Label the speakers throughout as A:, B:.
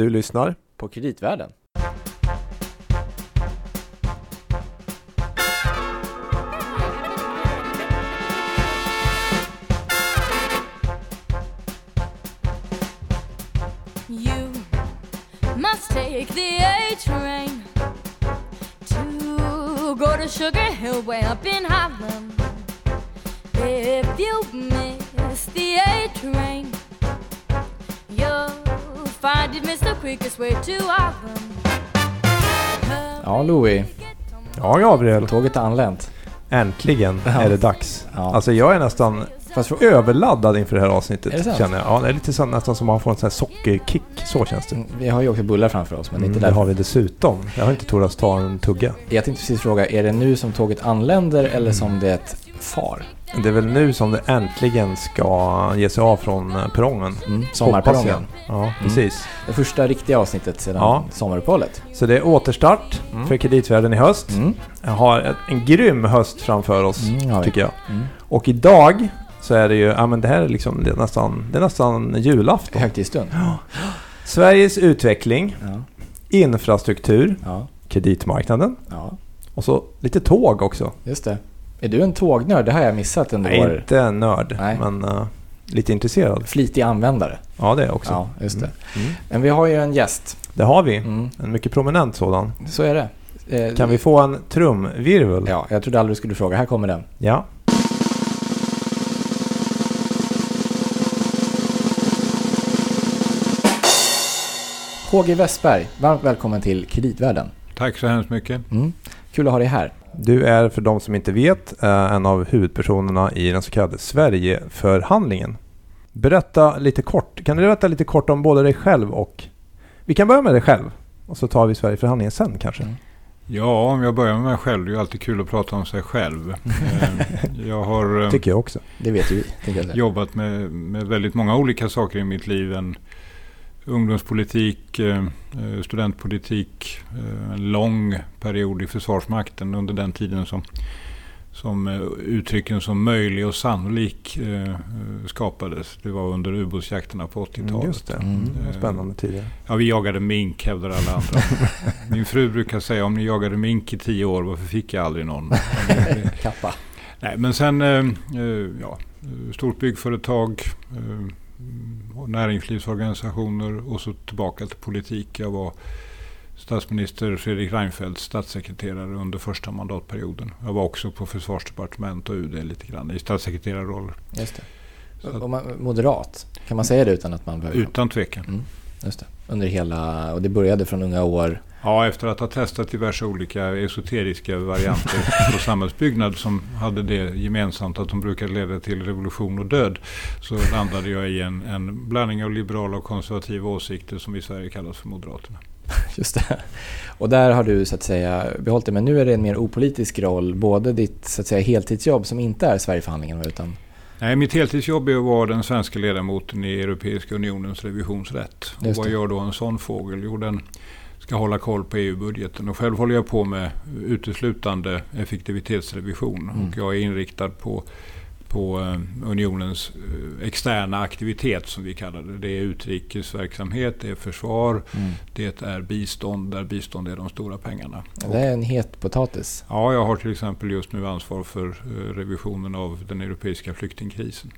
A: Du lyssnar
B: på Kreditvärlden.
C: You must take the A train to go to Sugar Hill way up in Harlem.
B: Ja, Louis.
A: Ja, Gabriel.
B: Tåget är anlänt.
A: Äntligen
B: Ja.
A: är det dags.
B: Ja.
A: Alltså jag är nästan
B: Fast för,
A: överladdad inför det här avsnittet.
B: Är det sant?
A: Känner jag. Ja, det är lite så, nästan som att man får en sån här sockerkick. Så känns det.
B: vi har ju också bullar framför oss, men
A: Mm,
B: inte
A: det
B: där.
A: har vi dessutom. Jag har inte torats ta en tugga.
B: Jag tänkte precis fråga, är det nu som tåget anländer eller som det far?
A: Det är väl nu som det äntligen ska ge sig av från eh, perrongen.
B: Mm, sommarperrongen.
A: Ja, precis.
B: Det första riktiga avsnittet sedan
A: Ja.
B: sommaruppehållet.
A: Så det är återstart
B: Mm.
A: för kreditvärlden i höst.
B: Mm.
A: Jag har en grym höst framför oss,
B: Mm, vi.
A: tycker jag.
B: Mm.
A: Och idag så är det ju, ja men det här är liksom, det är nästan, det är nästan julafton.
B: Högtidsstund.
A: Sveriges utveckling,
B: Ja.
A: infrastruktur,
B: ja,
A: kreditmarknaden
B: ja,
A: och så lite tåg också.
B: just det. Är du en tågnörd? Det har jag missat under
A: Nej,
B: vår
A: inte en nörd,
B: Nej.
A: men eh, lite intresserad.
B: flitig användare.
A: Ja, det är jag också.
B: Ja, just det.
A: Mm.
B: Men vi har ju en gäst.
A: Det har vi.
B: Mm.
A: En mycket prominent sådan.
B: Så är det. Eh,
A: Kan vi få en trumvirvel?
B: Ja, jag trodde aldrig du skulle fråga. Här kommer den.
A: Ja.
B: HG Westberg, varmt välkommen till Kreditvärlden.
D: Tack så hemskt mycket.
B: Mm. Kul att ha dig här.
A: Du är för de som inte vet eh, en av huvudpersonerna i den så kallade Sverigeförhandlingen. Berätta lite kort. Kan du berätta lite kort om både dig själv och... Vi kan börja med dig själv. Och så tar vi Sverigeförhandlingen sen kanske.
B: Mm.
D: Ja, om jag börjar med mig själv. Det är ju alltid kul att prata om sig själv. Eh, jag har eh,
A: Tycker jag också.
B: Det vet ju vi.
D: jobbat med, med väldigt många olika saker i mitt liv. En ungdomspolitik, eh, eh, studentpolitik, eh, en lång period i Försvarsmakten under den tiden som, som uttrycken som möjlig och sannolik skapades. Det var under ubåtsjakterna på 80-talet.
A: Mm, just det.
B: Mm.
A: Spännande tider.
D: Ja, vi jagade mink hävdar alla andra. Min fru brukar säga om ni jagade mink i tio år, varför fick jag aldrig någon?
B: Kappa.
D: Nej, men sen, ja, stort byggföretag, och näringslivsorganisationer och så tillbaka till politik. Jag var statsminister Fredrik Reinfeldts statssekreterare under första mandatperioden. Jag var också på försvarsdepartement och UD lite grann i statssekreterarroller.
B: Just man, moderat, kan man säga det utan att man behöver...
D: Utan tvekan.
B: Mm, just det. Under hela... Och det började från unga år.
D: Ja, efter att ha testat diverse olika esoteriska varianter på samhällsbyggnad som hade det gemensamt att de brukade leda till revolution och död så landade jag i en, en blandning av liberala och konservativa åsikter som i Sverige kallas för Moderaterna.
B: Just det. Och där har du så att säga behållit det. Men nu är det en mer opolitisk roll. Både ditt så att säga heltidsjobb som inte är Sverigeförhandlingen utan...
D: Nej, mitt heltidsjobb är att vara den svenska ledamoten i Europeiska unionens revisionsrätt. Och vad gör då en sån fågel? Jo, den ska hålla koll på EU-budgeten. Och själv håller jag på med uteslutande effektivitetsrevision.
B: Mm.
D: Och jag är inriktad på, på eh, unionens eh, externa aktivitet som vi kallar det. Det är utrikesverksamhet, det är försvar,
B: Mm.
D: det är bistånd, där bistånd är de stora pengarna.
B: Det är en het potatis.
D: Ja, jag har till exempel just nu ansvar för eh, revisionen av den europeiska flyktingkrisen.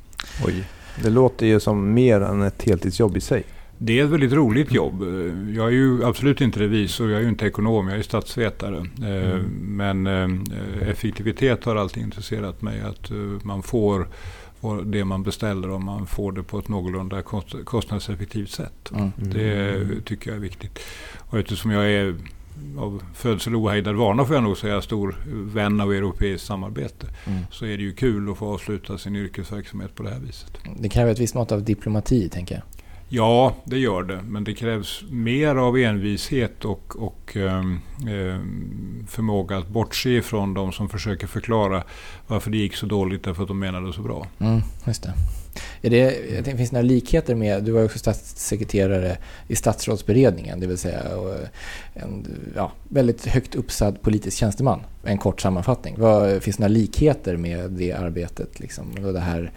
A: Oj. Det låter ju som mer än ett heltidsjobb i sig.
D: Det är ett väldigt roligt jobb. Eh, Jag är ju absolut inte revisor, jag är ju inte ekonom, jag är statsvetare. Eh,
A: Mm.
D: Men eh, effektivitet har alltid intresserat mig. Att man får det man beställer och man får det på ett någorlunda kost- kostnadseffektivt sätt.
B: Mm.
D: Det tycker jag är viktigt. Och eftersom jag är av födsel ohejdad vana får jag nog säga stor vän av europeiskt samarbete.
B: Mm.
D: Så är det ju kul att få avsluta sin yrkesverksamhet på det här viset.
B: Det kräver ett visst mått av diplomati, tänker jag.
D: Ja, det gör det. Men det krävs mer av envishet och, och eh, förmåga att bortse ifrån de som försöker förklara varför det gick så dåligt därför att de menade så bra.
B: Mm, just det. Är det jag tänkte, finns det några likheter med, du var ju också statssekreterare i statsrådsberedningen, det vill säga en ja, väldigt högt uppsatt politisk tjänsteman. En kort sammanfattning. Vad, finns det några likheter med det arbetet? Liksom? Och det, här,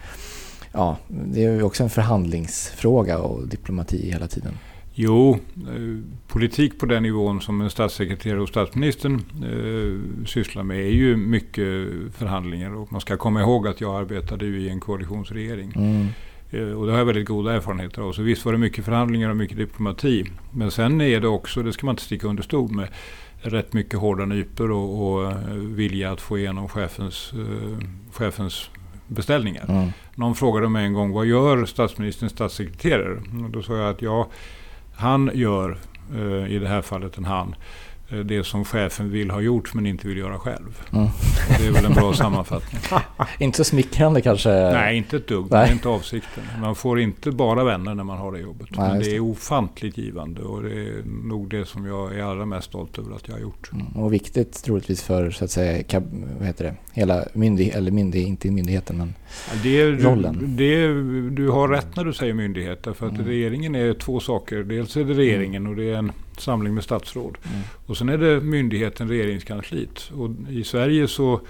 B: ja, det är ju också en förhandlingsfråga och diplomati hela tiden.
D: Jo, eh, politik på den nivån som en statssekreterare och statsministern eh, sysslar med är ju mycket förhandlingar. Och man ska komma ihåg att jag arbetade i en koalitionsregering.
B: Mm.
D: Eh, och det har jag väldigt goda erfarenheter av. Så visst var det mycket förhandlingar och mycket diplomati. Men sen är det också, det ska man inte sticka under stol med, rätt mycket hårda nypor och, och eh, vilja att få igenom chefens, eh, chefens beställningar.
B: Mm.
D: Någon frågade mig en gång, vad gör statsministerns statssekreterare? Och då sa jag att ja, han gör, eh, i det här fallet en han, det som chefen vill ha gjort men inte vill göra själv.
B: Mm.
D: Det är väl en bra sammanfattning.
B: Inte så smickrande kanske?
D: Nej, inte ett dugg. Det
B: Nej.
D: är inte avsikten. Man får inte bara vänner när man har det jobbet.
B: Nej,
D: men det är
B: det.
D: ofantligt givande och det är nog det som jag är allra mest stolt över att jag har gjort.
B: Mm, Och viktigt troligtvis för så att säga, vad heter det, hela myndighet, eller myndighet, inte myndigheten men
D: Det är,
B: Rollen.
D: Det, du har rätt när du säger myndighet. Därför att
B: Mm.
D: regeringen är två saker. Dels är det regeringen och det är en samling med statsråd.
B: Mm.
D: Och sen är det myndigheten regeringskansliet. Och I Sverige så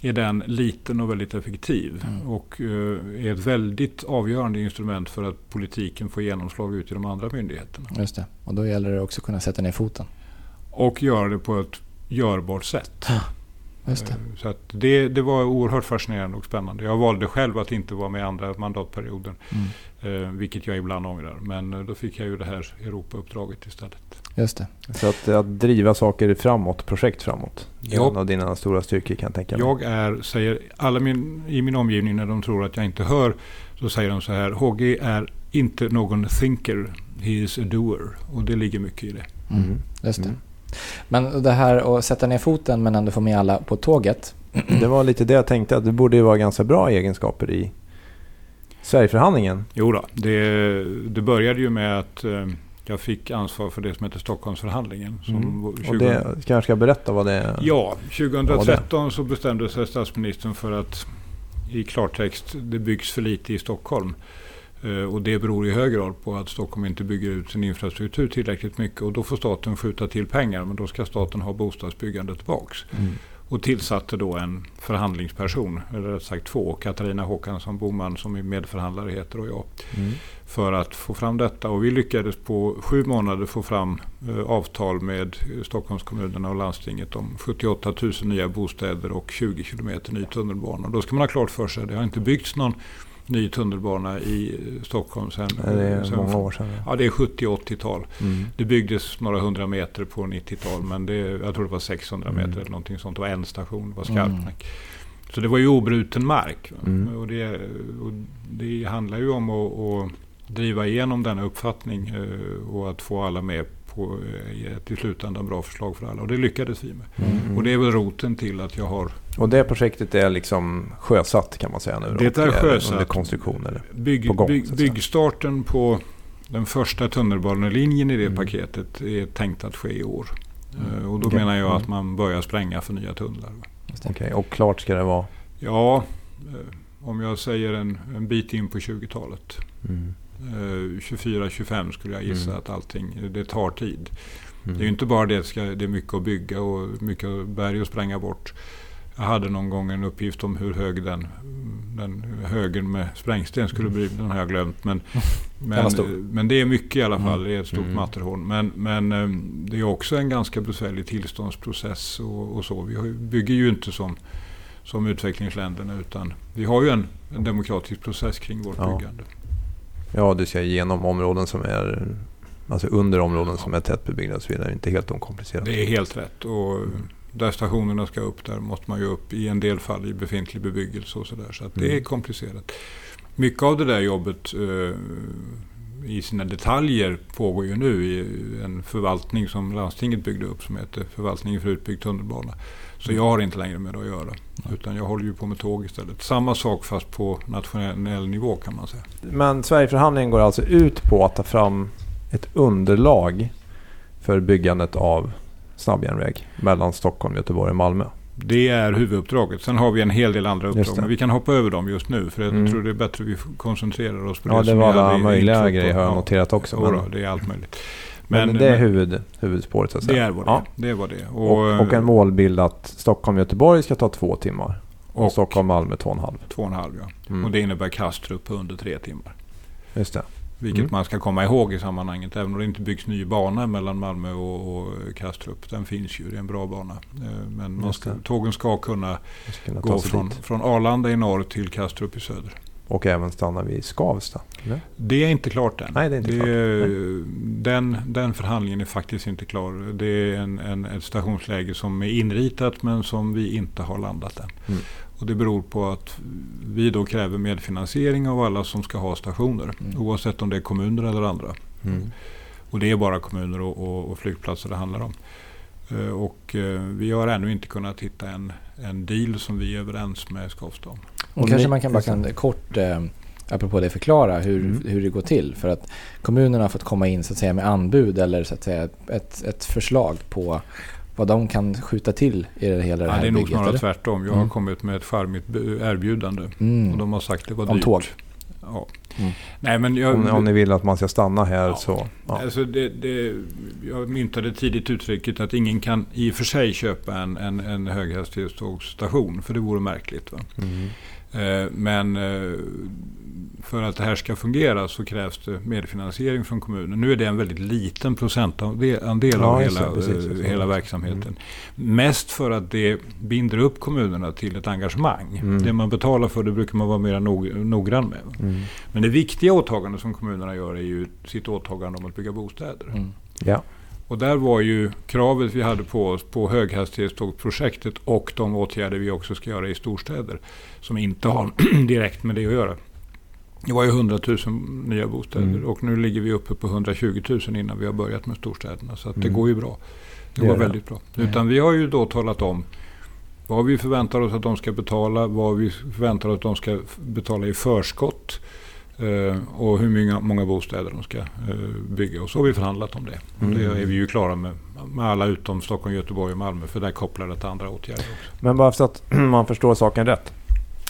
D: är den liten och väldigt effektiv.
B: Mm.
D: Och eh, är ett väldigt avgörande instrument för att politiken får genomslag ut i de andra myndigheterna.
B: just det. Och då gäller det också att kunna sätta ner foten.
D: Och göra det på ett görbart sätt.
B: Just det.
D: Eh, Så att det, det var oerhört fascinerande och spännande. Jag valde själv att inte vara med andra mandatperioden.
B: Mm.
D: Eh, vilket jag ibland ångrar. Men då fick jag ju det här Europauppdraget istället.
B: Just det.
A: Så att, att driva saker framåt, projekt framåt. Det är
D: Ja.
A: en av dina stora styrkor kan jag tänka mig.
D: Jag är, säger alla min, i min omgivning när de tror att jag inte hör, så säger de så här. HG är inte någon thinker, he is a doer. Och det ligger mycket i det.
B: Mm.
A: Mm.
B: Just det.
A: Mm.
B: Men det här att sätta ner foten men ändå få med alla på tåget.
A: Det var lite det jag tänkte, att det borde ju vara ganska bra egenskaper i Sverigeförhandlingen.
D: Jo då, det, det började ju med att eh, jag fick ansvar för det som heter Stockholmsförhandlingen. Som
A: Mm.
D: var
A: Och
D: 20
A: det kanske jag berätta vad det är?
D: Ja, 2013 så bestämde sig statsministern för att i klartext, det byggs för lite i Stockholm. Eh, Och det beror i hög grad på att Stockholm inte bygger ut sin infrastruktur tillräckligt mycket. Och då får staten skjuta till pengar, men då ska staten ha bostadsbyggandet tillbaks.
A: Mm.
D: Och tillsatte då en förhandlingsperson, eller rätt sagt två, Katarina Håkansson Boman som är medförhandlare heter och jag
A: Mm.
D: för att få fram detta. Och vi lyckades på sju månader få fram eh, avtal med Stockholmskommunerna och landstinget om 78 000 nya bostäder och 20 kilometer ny tunnelbana. Och då ska man ha klart för sig det har inte byggts någon ny tunnelbana i eh, Stockholm.
A: Nej, Det är
D: sedan-
A: många år sedan.
D: Ja, det är 70-80-tal.
A: Mm.
D: Det byggdes några hundra meter på 90-tal men det, jag tror det var 600 meter
A: Mm.
D: eller någonting sånt. Det var en station, det var
B: Mm.
D: Skarpnäck. Så det var ju obruten mark.
A: Mm.
D: Och, det, och det handlar ju om att, att driva igenom denna uppfattning eh, och att få alla med på eh, ett i slutändan bra förslag för alla. Och det lyckades vi med.
A: Mm.
D: Och det är väl roten till att jag har
A: Och det projektet är liksom sjösatt kan man säga nu?
D: Det är sjösatt.
A: Under konstruktion eller?
D: bygg,
A: På gång,
D: bygg, byggstarten på den första tunnelbanelinjen i det
A: Mm.
D: paketet är tänkt att ske i år.
B: Mm.
D: Eh, Och då
A: Okej.
D: menar jag att
A: Mm.
D: man börjar spränga för nya tunnlar.
A: Okej, och klart ska det vara?
D: Ja, eh, om jag säger en, en bit in på 20-talet.
A: Mm.
D: Eh, 24-25 skulle jag gissa
A: Mm.
D: att allting, det tar tid.
A: Mm.
D: Det är ju inte bara det, ska, det är mycket att bygga och mycket berg att spränga bort. Jag hade någon gång en uppgift om hur hög den, den högen med sprängsten skulle bli. Den har jag glömt. Men, men, men det är mycket i alla fall. Det är ett stort
A: Mm.
D: Matterhorn. Men, men eh, det är också en ganska besvärlig tillståndsprocess och, och så. Vi bygger ju inte som, som utvecklingsländerna utan vi har ju en, en demokratisk process kring vårt
A: Ja.
D: byggande.
A: Ja, du ska igenom områden som är... Alltså under områden som är tättbebyggda och så vidare. Inte helt okomplicerat.
D: Det är helt rätt. Och där stationerna ska upp, där måste man ju upp i en del fall i befintlig bebyggelse och sådär. Så att det
A: Mm.
D: är komplicerat. Mycket av det där jobbet eh, i sina detaljer pågår ju nu i en förvaltning som landstinget byggde upp som heter Förvaltningen för utbyggd tunnelbana. Så jag har inte längre med det att göra. Utan jag håller ju på med tåg istället. Samma sak fast på nationell nivå kan man säga.
A: Men Sverigeförhandlingen går alltså ut på att ta fram ett underlag för byggandet av snabbjärnväg mellan Stockholm, Göteborg och Malmö.
D: Det är huvuduppdraget. Sen har vi en hel del andra uppdrag.
A: det.
D: Men vi kan hoppa över dem just nu. För jag
A: Mm.
D: tror det är bättre att vi koncentrerar oss på
A: Ja,
D: det
A: det
D: som
A: var
D: är
A: alla
D: i-
A: möjliga
D: intro på-
A: grejer har jag
D: ja.
A: noterat också.
D: Jodå,
A: Men,
D: det är allt möjligt.
A: Men,
D: Men,
A: det är huvud, huvudspåret så att
D: det
A: säga.
D: är vad det
A: ja.
D: är. Det var det.
A: Och, och en målbild att Stockholm-Göteborg ska ta två timmar. Och,
D: och
A: Stockholm-Malmö två och en halv.
D: två och en halv ja.
A: Mm.
D: Och det innebär Kastrup på under tre timmar.
A: Just det.
D: Vilket
A: Mm.
D: man ska komma ihåg i sammanhanget. Även om det inte byggs ny bana mellan Malmö och, och Kastrup. Den finns ju, det är en bra bana. Eh, Men ska,
A: det.
D: tågen ska kunna
A: ska kunna
D: gå från,
A: dit.
D: från Arlanda i norr till Kastrup i söder.
A: Och även stanna vid Skavsta. Eller?
D: Det är inte klart än.
A: Nej, det är inte klart.
D: är- Den, den förhandlingen är faktiskt inte klar. Det är en, en, ett stationsläge som är inritat men som vi inte har landat än.
A: Mm.
D: Och det beror på att vi då kräver medfinansiering av alla som ska ha stationer.
B: Mm.
D: Oavsett om det är kommuner eller andra.
A: Mm.
D: Och det är bara kommuner och, och, och flygplatser det handlar om. Eh, Och eh, vi har ännu inte kunnat hitta en, en deal som vi är överens med Skavsta om.
B: Och
A: Och
B: kanske
A: ni-
B: man kan bara kan kort, eh, apropå det, förklara hur,
A: Mm.
B: hur det går till. För att kommunerna har fått komma in så att säga med anbud eller så att säga ett, ett förslag på vad de kan skjuta till i det hela det
D: Ja,
B: här
D: det är nog
B: bygget.
D: snarare
B: eller?
D: tvärtom. Jag
B: Mm.
D: har kommit med ett charmigt erbjudande. Och
B: Mm.
D: de har sagt det var
B: Om
D: dyrt.
B: tåg.
D: Ja.
B: Mm.
D: Nej, men jag,
A: Om, om ni vill att man ska stanna här
D: Ja.
A: så... Ja.
D: Alltså det, det, jag myntade tidigt uttrycket att ingen kan i och för sig köpa en, en, en höghastighetstågsstation. För det vore märkligt. Va?
A: Mm.
D: Eh, men eh, för att det här ska fungera så krävs det medfinansiering från kommunen. Nu är det en väldigt liten procentandel andel
A: Ja,
D: av hela,
A: precis,
D: eh,
A: det.
D: hela verksamheten. Mest för att det binder upp kommunerna till ett engagemang.
A: Mm.
D: Det man betalar för det brukar man vara mer nog, noggrann med.
A: Mm.
D: Men det viktiga åtagandet som kommunerna gör är ju sitt åtagande om att bygga bostäder.
B: Mm.
A: Ja.
D: Och där var ju kravet vi hade på oss på höghastighetstågprojektet och de åtgärder vi också ska göra i storstäder som inte har direkt med det att göra. Det var ju 100 000 nya bostäder
A: Mm.
D: och nu ligger vi uppe på 120 000 innan vi har börjat med storstäderna. Så att det
A: Mm.
D: går ju bra. Det,
A: Det
D: går väldigt bra.
B: Mm.
D: Utan vi har ju då talat om vad vi förväntar oss att de ska betala, vad vi förväntar oss att de ska betala i förskott och hur många, många bostäder de ska eh, bygga. Och så har vi förhandlat om det.
A: Mm.
D: Det är vi ju klara med, med alla utom Stockholm, Göteborg och Malmö för där kopplar det till andra åtgärder också.
A: Men bara så att man förstår saken rätt.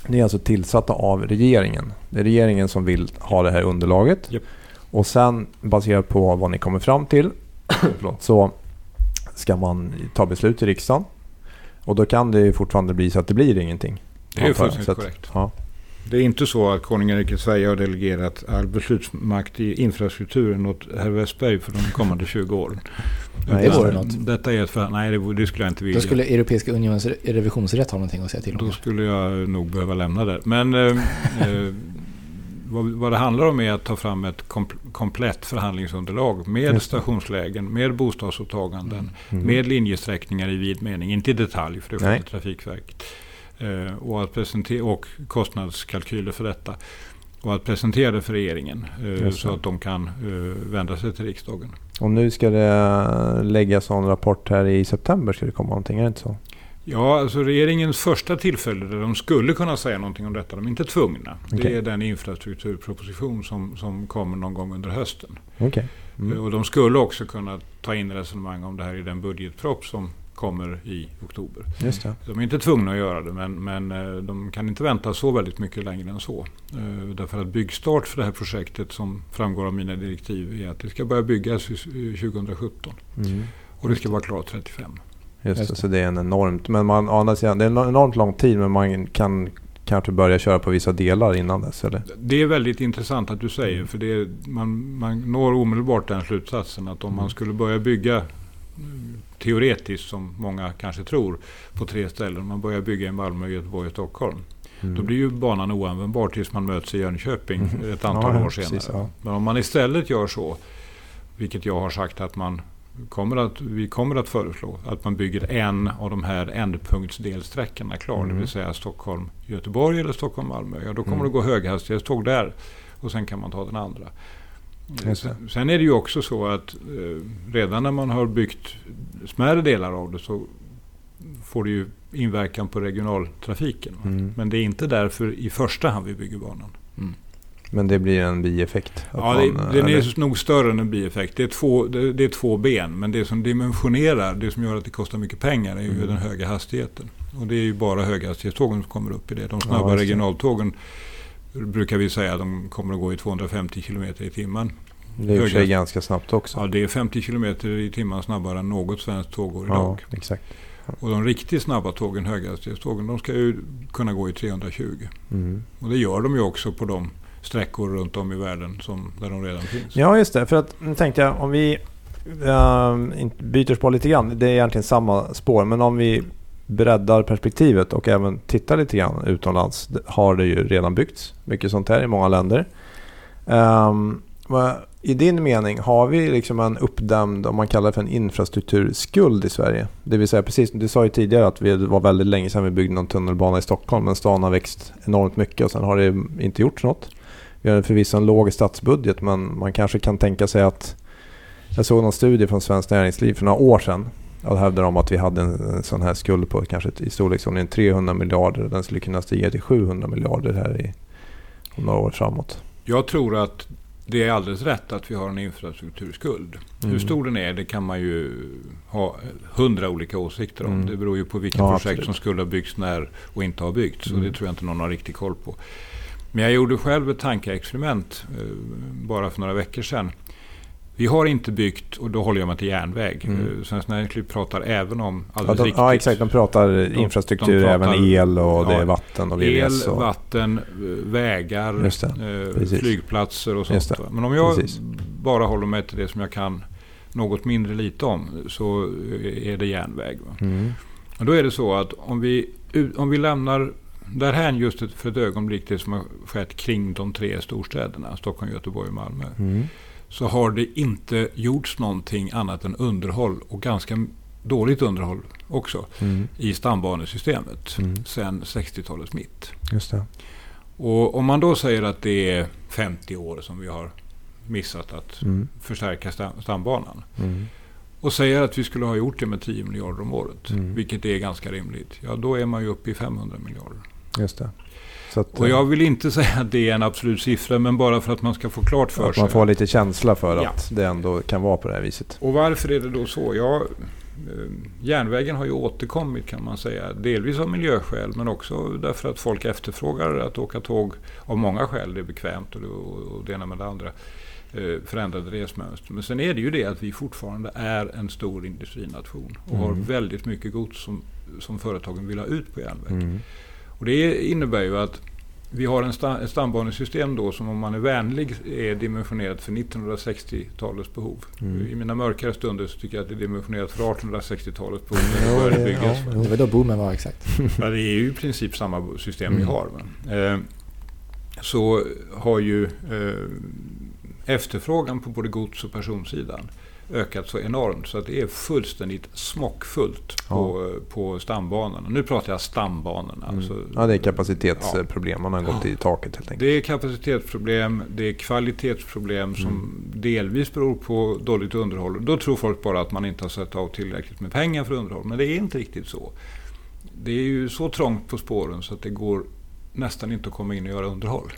A: Ni är alltså tillsatta av regeringen. Det är regeringen som vill ha det här underlaget.
D: Japp.
A: Och sen baserat på vad ni kommer fram till så ska man ta beslut i riksdagen. Och då kan det fortfarande bli så att det blir ingenting.
D: Det är ju fullständigt korrekt.
A: Ja.
D: Det är inte så att konungariket Sverige har delegerat all beslutsmakt i infrastrukturen åt herr Westberg för de kommande 20 åren.
A: Nej,
B: det vore något.
D: Detta är ett för, nej, det, skulle jag inte vilja.
B: Då skulle Europeiska unionens re- revisionsrätt ha någonting att säga till om.
D: Då skulle jag nog behöva lämna det. Men eh, eh, vad, vad det handlar om är att ta fram ett kom- komplett förhandlingsunderlag med stationslägen, med bostadsåtaganden,
A: Mm.
D: med linjesträckningar i vid mening. Inte i detalj, för det sköter Trafikverket. Eh, och, att presentera, och kostnadskalkyler för detta. Och att presentera det för regeringen eh, så att de kan eh, vända sig till riksdagen.
A: Och nu ska det läggas en rapport här i september. Ska det komma någonting? Är det inte så?
D: Ja, alltså regeringens första tillfälle där de skulle kunna säga någonting om detta, de är inte tvungna.
A: Okej.
D: Det är den infrastrukturproposition som, som kommer någon gång under hösten.
A: Okej. Mm.
D: Och de skulle också kunna ta in resonemang om det här i den budgetpropp som kommer i oktober.
A: Just det.
D: De är inte tvungna att göra det, men, men eh, de kan inte vänta så väldigt mycket längre än så. Eh, Därför att byggstart för det här projektet som framgår av mina direktiv är att det ska börja byggas i- 2017
A: Mm.
D: och det ska vara klart 35.
A: Just,
B: Just
A: det. Så det är en enormt... Men man, sidan, det är en enormt lång tid men man kan kanske börja köra på vissa delar innan dess eller?
D: Det är väldigt intressant att du säger, för det är, man, man når omedelbart den slutsatsen att om man
A: Mm.
D: skulle börja bygga teoretiskt, som många kanske tror, på tre ställen. Man börjar bygga i Malmö, Göteborg och Stockholm.
A: Mm.
D: Då blir ju banan oanvändbar tills man möts i Jönköping
A: Mhm.
D: ett antal
A: Ja,
D: år senare.
A: precis, ja.
D: Men om man istället gör så, vilket jag har sagt att man kommer att, vi kommer att föreslå, att man bygger en av de här ändpunktsdelsträckorna klar,
A: Mm.
D: det vill säga Stockholm-Göteborg eller Stockholm-Malmö. Ja, då kommer
A: Mm.
D: det gå höghastighetståg där och sen kan man ta den andra. Sen, sen är det ju också så att eh, redan när man har byggt smärre delar av det så får det ju inverkan på regionaltrafiken.
A: Mm.
D: Men det är inte därför i första hand vi bygger banan.
A: Men det blir en bieffekt?
D: Ja, det,
A: man,
D: den
A: eller-
D: är nog större än en bieffekt. Det är, två, det, det är två ben, men det som dimensionerar, det som gör att det kostar mycket pengar är ju
A: Mm.
D: den höga hastigheten. Och det är ju bara höghastighetstågen som kommer upp i det. De snabba
A: just det.
D: Brukar vi säga de kommer att gå i 250 km i timmen.
A: Det är i och för sig ganska snabbt också.
D: Ja, det är 50 km i timmen snabbare än något svenskt tåg går idag.
A: Ja, exakt.
D: Och de riktigt snabba tågen, höghastighetstågen, de ska ju kunna gå i 320.
A: Mm.
D: Och det gör de ju också på de sträckor runt om i världen som, där de redan finns.
A: Ja, just det. För att nu tänkte jag om vi uh, byter spår lite grann. Det är egentligen samma spår. Men om vi breddar perspektivet och även tittar lite grann utomlands. Har det ju redan byggts mycket sånt här i många länder. Um, i din mening, har vi liksom en uppdämd, om man kallar det för en infrastrukturskuld i Sverige? Det vill säga, precis, du sa ju tidigare att det var väldigt länge sedan vi byggde någon tunnelbana i Stockholm, men stan har växt enormt mycket och sen har det inte gjorts något. Vi har förvisso en låg statsbudget, men man kanske kan tänka sig att... Jag såg någon studie från Svenskt Näringsliv för några år sedan. Och hävdade om att vi hade en sån här skuld på kanske i storleksordningen 300 miljarder. Den skulle kunna stiga till 700 miljarder här i om några år framåt.
D: Jag tror att det är alldeles rätt att vi har en infrastrukturskuld. Mm. Hur stor den är det kan man ju ha hundra olika åsikter om. Mm. Det beror ju på vilka ja, projekt absolut. som skulle ha byggts när och inte har byggts. Mm. Så det tror jag inte någon har riktig koll på. Men jag gjorde själv ett tankeexperiment eh, bara för några veckor sedan. Vi har inte byggt, och då håller jag mig till järnväg. Mm. Eh, Svenskt Näringsliv pratar även om,
A: alldeles ja, de, ja exakt, de pratar infrastruktur, de pratar, även el och ja, det är vatten och
D: VVS. El, och... vatten, eh, vägar, eh, flygplatser och sånt. Men om jag Precis. bara håller mig till det som jag kan något mindre lite om så är det järnväg. Mm. Och då är det så att om vi, om vi lämnar därhän just för ett ögonblick det som har skett kring de tre storstäderna, Stockholm, Göteborg och Malmö. Mm så har det inte gjorts någonting annat än underhåll och ganska dåligt underhåll också mm. i stambanesystemet mm. sedan 60-talets mitt.
A: Just det.
D: Och om man då säger att det är 50 år som vi har missat att mm. förstärka stambanan mm. och säger att vi skulle ha gjort det med 10 miljarder om året, mm. vilket är ganska rimligt, ja då är man ju uppe i 500 miljarder.
A: Just det.
D: Att, och jag vill inte säga att det är en absolut siffra, men bara för att man ska få klart för
A: att
D: sig.
A: Man får lite känsla för ja. att det ändå kan vara på det här viset.
D: Och varför är det då så? Ja, eh, järnvägen har ju återkommit kan man säga. Delvis av miljöskäl, men också därför att folk efterfrågar att åka tåg av många skäl. Det är bekvämt och det, och det ena med det andra. Eh, förändrade resmönster. Men sen är det ju det att vi fortfarande är en stor industrination och mm. har väldigt mycket gods som, som företagen vill ha ut på järnväg. Mm. Och det innebär ju att vi har en sta, ett stambanesystem då som om man är vänlig är dimensionerat för 1960-talets behov. Mm. I mina mörkare stunder så tycker jag att det är dimensionerat för 1860-talets behov.
B: det, byggas. Ja, det var då boomen var exakt.
D: ja, det är ju i princip samma system mm. vi har. Eh, så har ju eh, efterfrågan på både gods och personsidan ökat så enormt så att det är fullständigt smockfullt ja. på, på stambanan. Nu pratar jag stambanorna. Mm. Alltså,
A: ja, det är kapacitetsproblem. Man har gått ja. i taket helt enkelt.
D: Det är kapacitetsproblem, det är kvalitetsproblem som mm. delvis beror på dåligt underhåll. Då tror folk bara att man inte har satt av tillräckligt med pengar för underhåll. Men det är inte riktigt så. Det är ju så trångt på spåren så att det går nästan inte att komma in och göra underhåll.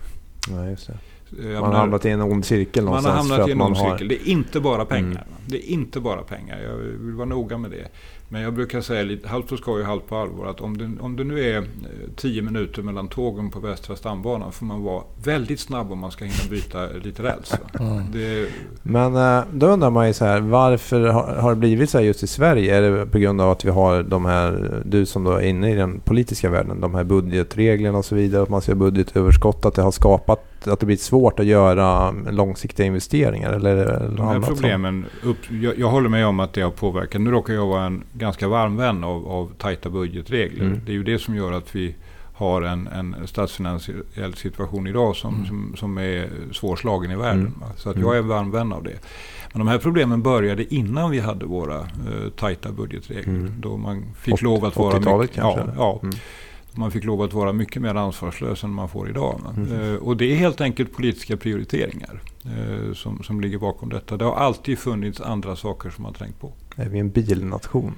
A: Nej, just det. Man har hamnat i en ond cirkel
D: någonstans. Man har hamnat i en ond cirkel. Det är inte bara pengar. Mm. Det är inte bara pengar. Jag vill vara noga med det. Men jag brukar säga lite halvt på skoj och halvt på allvar att om det, om det nu är 10 eh, minuter mellan tågen på Västra stambanan får man vara väldigt snabb om man ska hinna byta lite räls. Mm. Det...
A: Men eh, då undrar man ju så här, varför har det blivit så här just i Sverige? Är det på grund av att vi har de här, du som då är inne i den politiska världen, de här budgetreglerna och så vidare, att man ser budgetöverskott, att det har skapat att det blir svårt att göra långsiktiga investeringar? Eller, eller
D: de här problemen, upp, jag, jag, håller med om att det har påverkat. Nu råkar jag vara en ganska varm vän av, av tajta budgetregler. Mm. Det är ju det som gör att vi har en, en statsfinansiell situation idag som, mm. som, som, är svårslagen i världen. Mm. Så att jag är en varm vän av det. Men de här problemen började innan vi hade våra uh, tajta budgetregler. Mm. Då man fick 80, lov att vara...
A: 80-talet kanske? Ja,
D: ja. Man fick lov att vara mycket mer ansvarslös än man får idag. Mm. Eh, och det är helt enkelt politiska prioriteringar eh, som, som ligger bakom detta. Det har alltid funnits andra saker som har trängt på.
A: Är vi en bilnation?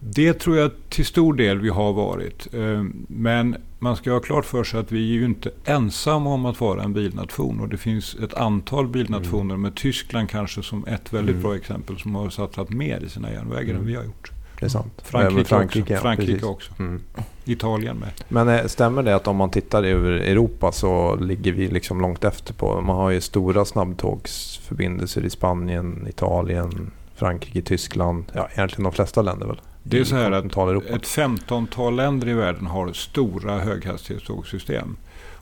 D: Det tror jag till stor del vi har varit. Eh, men man ska ha klart för sig att vi är ju inte ensamma om att vara en bilnation. Och det finns ett antal bilnationer mm. med Tyskland kanske som ett väldigt mm. bra exempel som har satsat mer i sina järnvägar mm. än vi har gjort.
A: Det är sant.
D: Frankrike, Frankrike också. Frankrike också. Mm. Italien med.
A: Men eh, stämmer det att om man tittar över Europa så ligger vi liksom långt efter på... Man har ju stora snabbtågsförbindelser i Spanien, Italien, Frankrike, Tyskland. Ja, egentligen de flesta länder väl?
D: Det är så här att ett femtontal länder i världen har stora höghastighetstågsystem.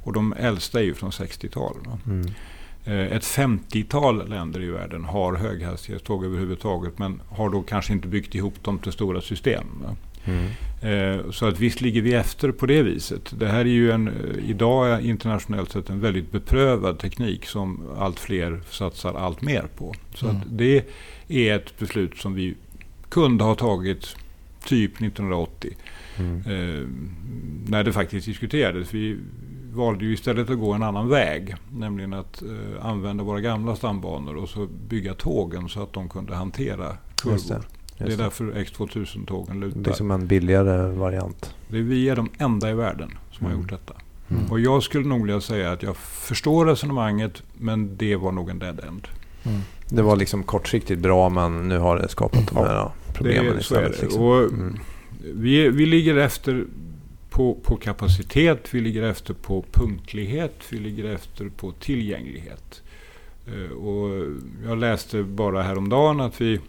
D: Och de äldsta är ju från 60-tal.
A: Mm.
D: Eh, ett 50-tal länder i världen har höghastighetståg överhuvudtaget men har då kanske inte byggt ihop dem till stora system.
A: Mm.
D: Eh, så att visst ligger vi efter på det viset. Det här är ju en, eh, idag internationellt sett en väldigt beprövad teknik som allt fler satsar allt mer på. Så
B: Mm.
D: att det är ett beslut som vi kunde ha tagit typ 1980.
A: Mm.
D: Eh, när det faktiskt diskuterades. Vi valde ju istället att gå en annan väg. Nämligen att eh, använda våra gamla stambanor och så bygga tågen så att de kunde hantera kurvor.
A: Just det.
D: Det är
A: Just det.
D: därför X2000-tågen lutar.
A: Det är som en billigare variant.
D: Det är vi är de enda i världen som har
A: Mm.
D: gjort detta.
A: Mm.
D: Och jag skulle nog vilja säga att jag förstår resonemanget men det var nog en dead end.
B: Mm.
A: Det var liksom kortsiktigt bra men nu har det skapat de
D: Ja,
A: här problemen
D: det, är
A: istället. Liksom.
D: Och
A: Mm.
D: vi, vi ligger efter på, på kapacitet, vi ligger efter på punktlighet, vi ligger efter på tillgänglighet. Eh, Och jag läste bara häromdagen att vi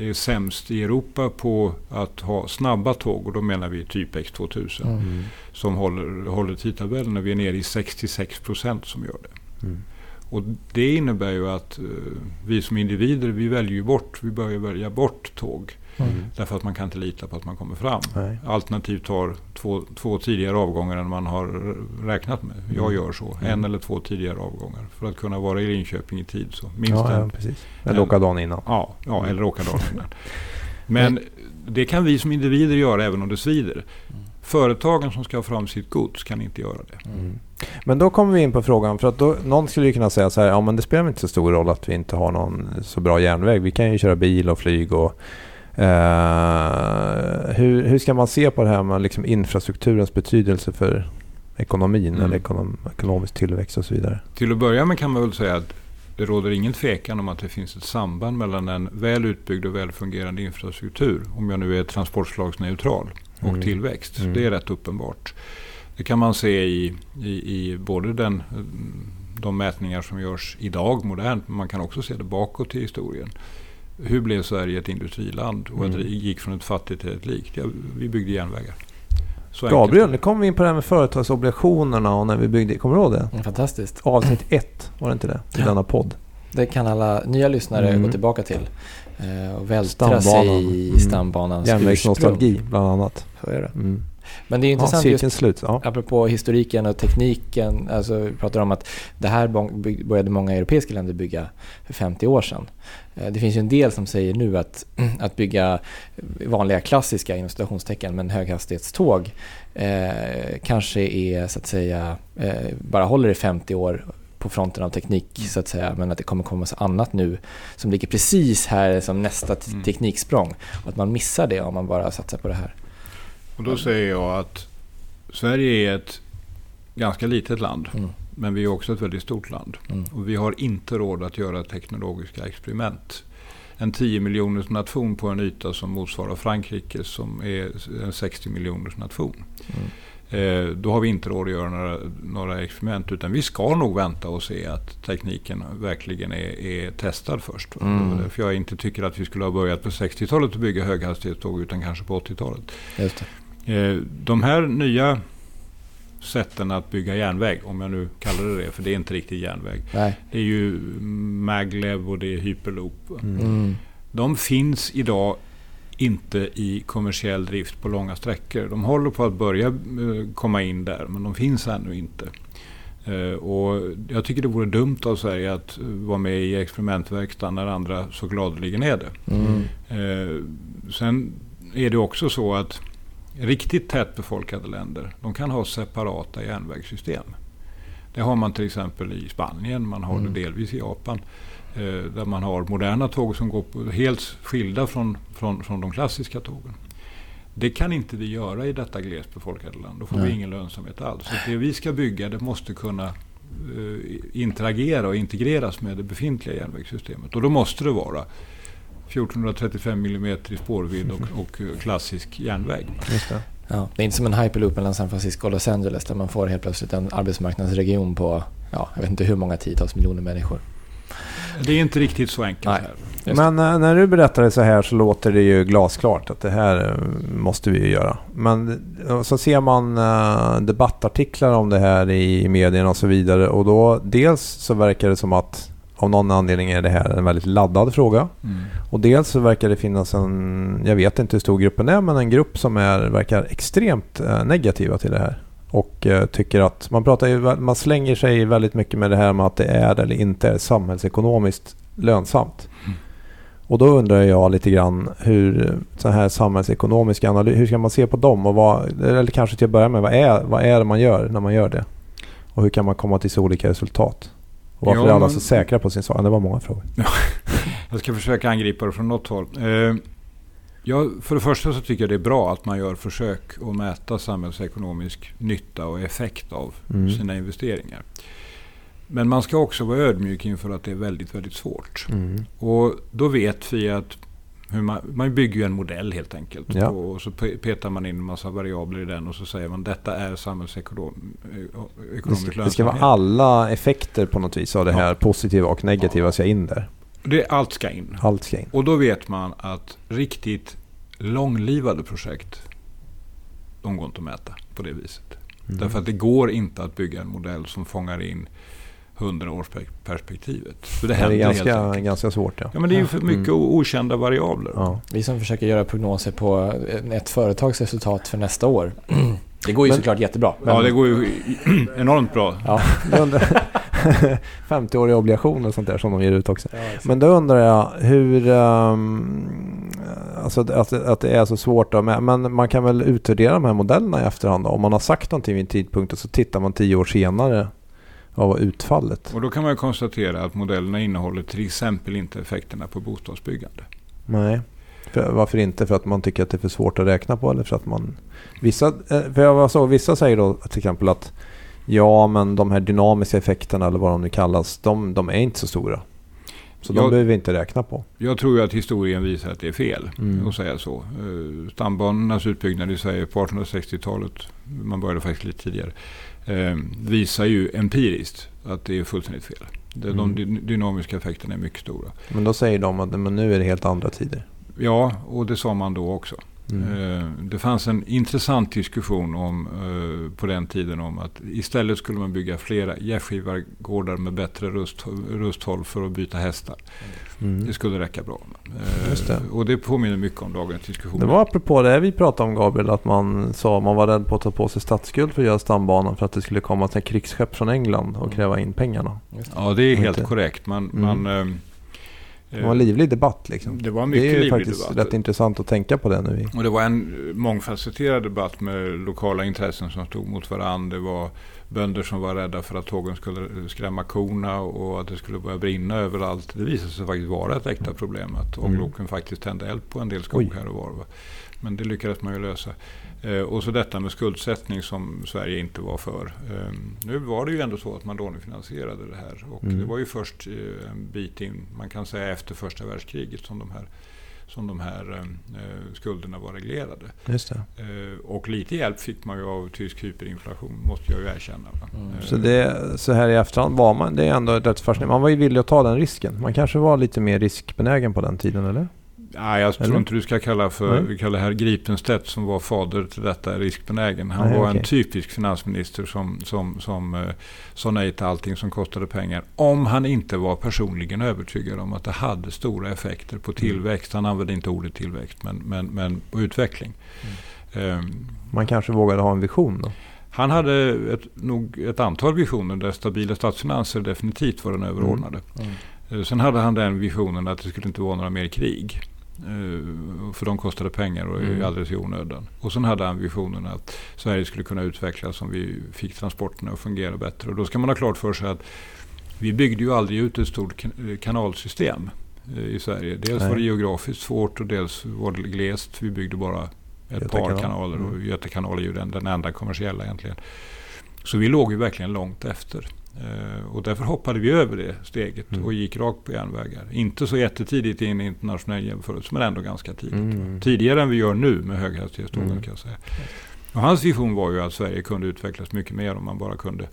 D: är sämst i Europa på att ha snabba tåg och då menar vi typ X2000
B: Mm.
A: Mm.
D: som håller, håller tidtabellen och vi är nere i 66 procent som gör det.
A: Mm.
D: Och det innebär ju att eh, vi som individer, vi väljer bort, vi börjar välja bort tåg.
B: Mm.
D: Därför att man kan inte lita på att man kommer fram.
A: Nej.
D: Alternativt tar två, två tidigare avgångar än man har räknat med. Jag
A: Mm.
D: gör så. En
A: Mm.
D: eller två tidigare avgångar. För att kunna vara i Linköping i tid. Så minst
A: Ja, ja,
D: en.
A: precis. Eller
D: en-
A: åka dagen innan.
D: Ja, ja, eller åka dagen innan. Men det kan vi som individer göra även om det svider. Företagen som ska ha fram sitt gods kan inte göra det.
A: Mm. Men då kommer vi in på frågan, för att då, någon skulle ju kunna säga så här, ja men det spelar inte så stor roll att vi inte har någon så bra järnväg. Vi kan ju köra bil och flyg och eh, hur, hur ska man se på det här med liksom infrastrukturens betydelse för ekonomin
D: Mm.
A: eller ekonom, ekonomisk tillväxt och så vidare?
D: Till att börja med kan man väl säga att det råder ingen tvekan om att det finns ett samband mellan en väl utbyggd och väl fungerande infrastruktur, om jag nu är transportslagsneutral, och
A: Mm.
D: tillväxt.
A: Mm.
D: Det är rätt uppenbart. Det kan man se i, i, i både den, de mätningar som görs idag modernt, men man kan också se det bakåt i historien. Hur blev Sverige ett industriland och
A: Mm.
D: att det gick från ett fattigt till ett rikt? Ja, vi byggde järnvägar. Så.
A: Gabriel, nu kommer vi in på det här med företagsobligationerna och när vi byggde, kommer du ihåg det?
B: Mm, Fantastiskt.
A: Avsnitt ett, var det inte det? I
B: Ja.
A: denna podd.
B: Det kan alla nya lyssnare
A: Mm.
B: gå tillbaka till. eh, Och vältra
A: Stambanan.
B: sig i
A: Mm.
B: stambanans
A: Järnvägsnostalgi bland annat.
B: Så är det.
A: Mm.
B: Men det är
A: Ja,
B: intressant
A: cirkeln
B: just
A: slut. Ja.
B: apropå historiken och tekniken. Alltså vi pratar om att det här började många europeiska länder bygga för 50 år sedan. Eh, Det finns ju en del som säger nu att, att bygga vanliga klassiska inom citationstecken men höghastighetståg eh, kanske är så att säga eh, bara håller i 50 år på fronten av teknik så att säga men att det kommer komma så annat nu som ligger precis här som nästa
D: Mm.
B: tekniksprång och att man missar det om man bara satsar på det här.
D: Och då säger jag att Sverige är ett ganska litet land.
B: Mm.
D: Men vi är också ett väldigt stort land.
B: Mm.
D: Och vi har inte råd att göra teknologiska experiment. En 10 miljoners nation på en yta som motsvarar Frankrike som är en 60 miljoners nation.
B: Mm.
D: Eh, då har vi inte råd att göra några, några experiment. Utan vi ska nog vänta och se att tekniken verkligen är, är testad först.
B: Mm.
D: Därför jag inte tycker att vi skulle ha börjat på 60-talet att bygga höghastighetståg utan kanske på 80-talet.
B: Just det.
D: Eh, De här nya sätten att bygga järnväg, om jag nu kallar det det, för det är inte riktigt järnväg.
B: Nej.
D: Det är ju maglev och det är hyperloop.
A: Mm.
B: Mm.
D: De finns idag inte i kommersiell drift på långa sträckor. De håller på att börja eh, komma in där, men de finns ännu inte. Eh, Och jag tycker det vore dumt av Sverige att vara med i experimentverkstaden när andra så gladeligen är det.
B: Mm.
D: Sen är det också så att riktigt tätbefolkade länder, de kan ha separata järnvägssystem. Det har man till exempel i Spanien, man har
B: Mm.
D: det delvis i Japan. Eh, där man har moderna tåg som går på, helt skilda från, från, från de klassiska tågen. Det kan inte vi göra i detta glesbefolkade land. Då får vi
B: Nej.
D: ingen lönsamhet alls. Så det vi ska bygga det måste kunna eh, interagera och integreras med det befintliga järnvägssystemet. Och då måste det vara 1435 mm i spårvidd och, och klassisk järnväg.
A: Just det.
B: Ja, det är inte som en hyperloop mellan San Francisco och Los Angeles där man får helt plötsligt en arbetsmarknadsregion på, ja, jag vet inte hur många tiotals miljoner människor.
D: Det är inte riktigt så enkelt
B: Nej.
D: här.
A: Men eh, när du berättar det så här så låter det ju glasklart att det här eh, måste vi ju göra. Men eh, så ser man debattartiklar om det här i medierna och så vidare och då dels så verkar det som att av någon anledning är det här en väldigt laddad fråga.
D: Mm.
A: Och dels så verkar det finnas en, jag vet inte hur stor gruppen är, men en grupp som är, verkar extremt eh, negativa till det här. Och eh, tycker att, man, pratar man slänger sig väldigt mycket med det här med att det är eller inte är samhällsekonomiskt lönsamt.
D: Mm.
A: Och då undrar jag lite grann hur så här samhällsekonomiska analys, hur ska man se på dem? Och vad, eller kanske till att börja med, vad är, vad är det man gör när man gör det? Och hur kan man komma till så olika resultat? Och varför
D: Ja,
A: är alla så säkra på sin sak? Det var många frågor.
D: Jag ska försöka angripa det från något håll. Eh, ja, för det första så tycker jag det är bra att man gör försök att mäta samhällsekonomisk nytta och effekt av
A: Mm.
D: sina investeringar. Men man ska också vara ödmjuk inför att det är väldigt, väldigt svårt.
A: Mm.
D: Och då vet vi att hur man, man bygger ju en modell helt enkelt.
A: Ja.
D: Och så pe- petar man in en massa variabler i den och så säger man detta är samhällsekonomiskt
A: Det ska, det ska vara
D: lönsamhet.
A: alla effekter på något vis av det
D: Ja.
A: här positiva och negativa ska in där.
D: Det, allt ska in.
A: Allt ska in.
D: Och då vet man att riktigt långlivade projekt, de går inte att mäta på det viset.
A: Mm.
D: Därför att det går inte att bygga en modell som fångar in 100-årsperspektivet. För det
A: det är ganska, ganska svårt ja.
D: Ja, men det är ju för mycket
A: Mm.
D: okända variabler.
A: ja.
B: Vi som försöker göra prognoser på ett företags resultat för nästa år. Det går ju
A: Men-
B: såklart jättebra.
D: Ja, det går ju enormt bra.
B: Ja.
A: Jag undrar- 50-åriga obligationer och sånt där som de ger ut också. Men då undrar jag hur... ehm, alltså att, att det är så svårt då. Men men man kan väl utvärdera de här modellerna i efterhand då? Om man har sagt någonting vid en tidpunkt och så tittar man tio år senare. Vad var utfallet?
D: Och då kan man konstatera att modellerna innehåller till exempel inte effekterna på bostadsbyggande.
A: Nej. För, varför inte? För att man tycker att det är för svårt att räkna på? Eller för att man... Vissa, eh, för jag såg, vissa säger då till exempel att ja, men de här dynamiska effekterna eller vad de nu kallas, de, de är inte så stora. Så de
D: Jag-
A: behöver vi inte räkna på.
D: Jag tror att historien visar att det är fel
A: Mm.
D: att säga så. Eh, Stambanornas utbyggnad i Sverige på 1860-talet, man började faktiskt lite tidigare, eh, visar ju empiriskt att det är fullständigt fel. De
A: Mm.
D: dy- dynamiska effekterna är mycket stora.
A: Men då säger de att men nu är det helt andra tider.
D: Ja, och det sa man då också.
A: Mm.
D: Eh, Det fanns en intressant diskussion om, eh, på den tiden om att istället skulle man bygga flera gästgivargårdar med bättre rust, rusthåll för att byta hästar.
A: Mm.
D: Det skulle räcka bra. Eh,
A: Just det.
D: Och det påminner mycket om dagens diskussion.
A: Det var apropå det vi pratade om Gabriel, att man sa man var rädd på att ta på sig statsskuld för att göra stambanan för att det skulle komma ett krigsskepp från England och kräva in pengarna.
D: Ja, det är helt
A: Inte.
D: korrekt. Man,
A: Mm.
D: man, ehm,
A: Det var en livlig debatt liksom.
D: det var en
A: Det
D: mycket
A: är ju faktiskt
D: debatt.
A: rätt intressant att tänka på det nu.
D: Och det var en eh, mångfacetterad debatt med lokala intressen som stod mot varandra. Det var bönder som var rädda för att tågen skulle skrämma korna och att det skulle börja brinna överallt. Det visade sig faktiskt vara ett äkta problem att
A: Mm.
D: ångloken faktiskt tände eld på en del skog här och var. Men det lyckades man ju lösa. Eh, och så detta med skuldsättning som Sverige inte var för. Eh, nu var det ju ändå så att man lånefinansierade det här. Och
A: Mm.
D: det var ju först eh, en bit in, man kan säga efter första världskriget som de här, som de här eh, skulderna var reglerade.
A: Just det.
D: Och lite hjälp fick man ju av tysk hyperinflation, måste jag ju erkänna.
B: Mm.
A: Så, det, så här i efterhand var man, det är ändå rätt fascinerande. Man var ju villig att ta den risken. Man kanske var lite mer riskbenägen på den tiden eller?
D: Nej, jag tror
A: Eller?
D: inte du ska kalla för
A: Nej.
D: vi kallar herr Gripenstedt som var fader till detta riskbenägen. Han
A: Nej,
D: var en
A: okej.
D: typisk finansminister som, som, som eh, sa nej till allting som kostade pengar. Om han inte var personligen övertygad om att det hade stora effekter
A: Mm.
D: på tillväxt. Han använde inte ordet tillväxt, men, men, men på utveckling.
A: Mm.
D: Eh,
A: Man kanske vågade ha en vision då?
D: han hade ett, nog ett antal visioner där stabila statsfinanser definitivt var den överordnade.
B: Mm.
D: Eh, Sen hade han den visionen att det skulle inte vara några mer krig. Eh, För de kostade pengar och är
A: Mm.
D: alldeles i onödan. Och sen hade han visionen att Sverige skulle kunna utvecklas om vi fick transporterna att fungera bättre. Och då ska man ha klart för sig att vi byggde ju aldrig ut ett stort kan- kanalsystem eh, i Sverige. Dels var det geografiskt svårt och dels var det glest. Vi byggde bara ett
A: Göta
D: par
A: kanal.
D: kanaler och
A: Mm.
D: Göta kanal är ju den, den enda kommersiella egentligen. Så vi låg ju verkligen långt efter. Eh, och därför hoppade vi över det steget
A: Mm.
D: och gick rakt på järnvägar. Inte så jättetidigt i internationell jämförelse men ändå ganska tidigt.
A: Mm.
D: Tidigare än vi gör nu med höghastighetstågen
A: Mm.
D: kan jag säga. Och hans vision var ju att Sverige kunde utvecklas mycket mer om man bara kunde,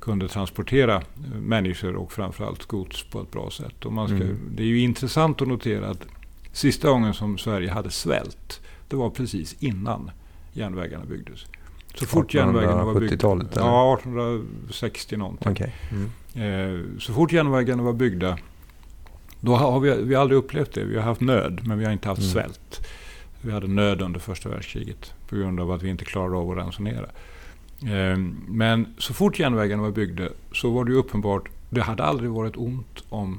D: kunde transportera eh, människor och framförallt gods på ett bra sätt. Och man ska,
A: Mm.
D: Det är ju intressant att notera att sista gången som Sverige hade svält, det var precis innan järnvägarna byggdes. Så fort järnvägarna var byggda...
A: 1870-talet, eller?
D: Ja, 1860 någonting.
A: Okej. Mm.
D: Eh, så fort järnvägarna var byggda, då har vi, vi har aldrig upplevt det. Vi har haft nöd, men vi har inte haft
A: Mm.
D: svält. Vi hade nöd under första världskriget på grund av att vi inte klarade av att ransonera. Eh, men så fort järnvägarna var byggda så var det uppenbart, det hade aldrig varit ont om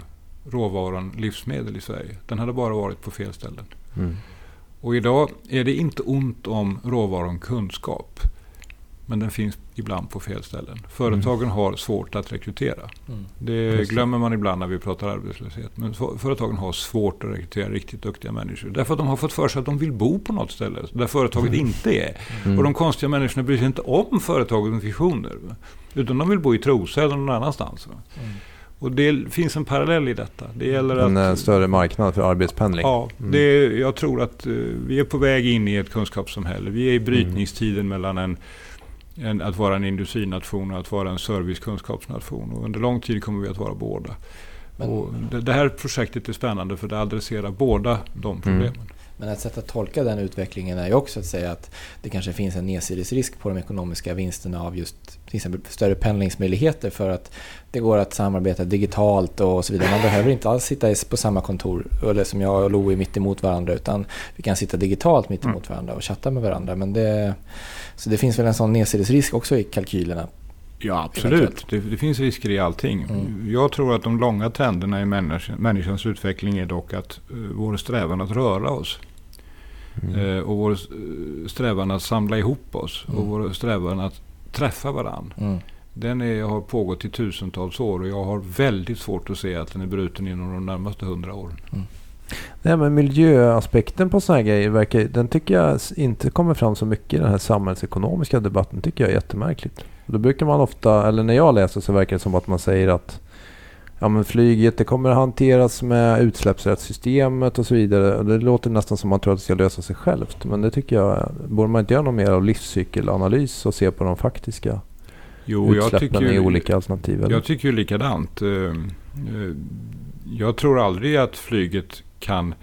D: råvaran livsmedel i Sverige. Den hade bara varit på fel ställen.
A: Mm.
D: Och idag är det inte ont om råvaran kunskap. Men den finns ibland på fel ställen. Företagen har svårt att rekrytera.
B: Mm.
D: Det
A: Precis.
D: glömmer man ibland när vi pratar arbetslöshet. Men för- företagen har svårt att rekrytera riktigt duktiga människor. Därför att de har fått för sig att de vill bo på något ställe där företaget inte är.
A: Mm.
D: Och de konstiga människorna bryr sig inte om företagens visioner. Utan de vill bo i Trosa eller någon annanstans.
B: Mm.
D: Och det finns en parallell i detta. Det gäller
A: En eh,
D: att...
A: större marknad för arbetspendling.
D: Ja,
A: Mm.
D: det, jag tror att eh, vi är på väg in i ett kunskapssamhälle. Vi är i brytningstiden mellan en, en, att vara en industrination och att vara en servicekunskapsnation. Och under lång tid kommer vi att vara båda.
B: Men-
D: och det, det här projektet är spännande för det adresserar båda de problemen.
B: Men ett sätt att tolka den utvecklingen är ju också att säga att det kanske finns en nedsidesrisk på de ekonomiska vinsterna av just till exempel större pendlingsmöjligheter för att det går att samarbeta digitalt och så vidare. Man behöver inte alls sitta på samma kontor eller som jag och Lo är mitt emot varandra utan vi kan sitta digitalt mitt emot varandra och chatta med varandra. Men det, så det finns väl en sån nedsidesrisk också i kalkylerna.
D: Ja, absolut. Det, det finns risker i allting.
B: Mm.
D: Jag tror att de långa trenderna i människan, människans utveckling är dock att uh, vår strävan att röra oss
A: Mm.
D: eh, och vår strävan att samla ihop oss och
B: Mm.
D: vår strävan att träffa varandra.
B: Mm.
D: Den är, har pågått i tusentals år och jag har väldigt svårt att se att den är bruten inom de närmaste hundra åren.
A: Nej, men miljöaspekten på sådana här grejer verkar, den tycker jag inte kommer fram så mycket i den här samhällsekonomiska debatten. tycker jag är jättemärkligt. Då brukar man ofta, eller när jag läser så verkar det som att man säger att ja, men flyget det kommer att hanteras med utsläppsrättssystemet och så vidare. Det låter nästan som att man tror att det ska lösa sig självt. Men det tycker jag, borde man inte göra något mer av livscykelanalys och se på de faktiska
D: Jo, jag
A: utsläppen i olika alternativ? Eller?
D: jag tycker ju likadant. Eh, eh, Jag tror aldrig att flyget kan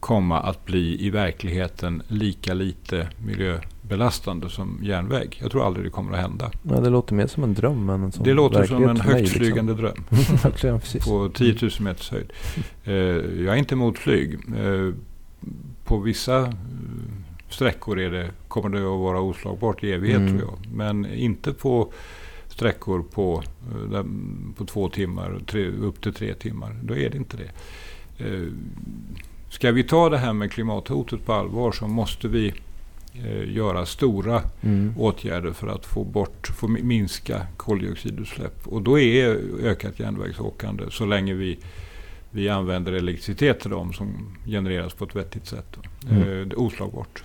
D: komma att bli i verkligheten lika lite miljöbelastande som järnväg. Jag tror aldrig det kommer att hända.
A: Ja, det låter mer som en dröm än en sån
D: Det låter som en
A: för mig,
D: högt flygande dröm.
A: Liksom. Precis.
D: på 10 000 meters höjd. Eh, jag är inte emot flyg. Eh, på vissa eh, sträckor är det, kommer det att vara oslagbart i evighet
A: Mm.
D: tror jag. Men inte på sträckor på, på två timmar, tre, upp till tre timmar. Då är det inte det. Eh, ska vi ta det här med klimathotet på allvar så måste vi eh, göra stora
A: Mm.
D: åtgärder för att få bort, få mi- minska koldioxidutsläpp. Och då är ökat järnvägsåkande så länge vi, vi använder elektricitet till dem som genereras på ett vettigt sätt.
A: Mm.
D: Eh, oslagbart.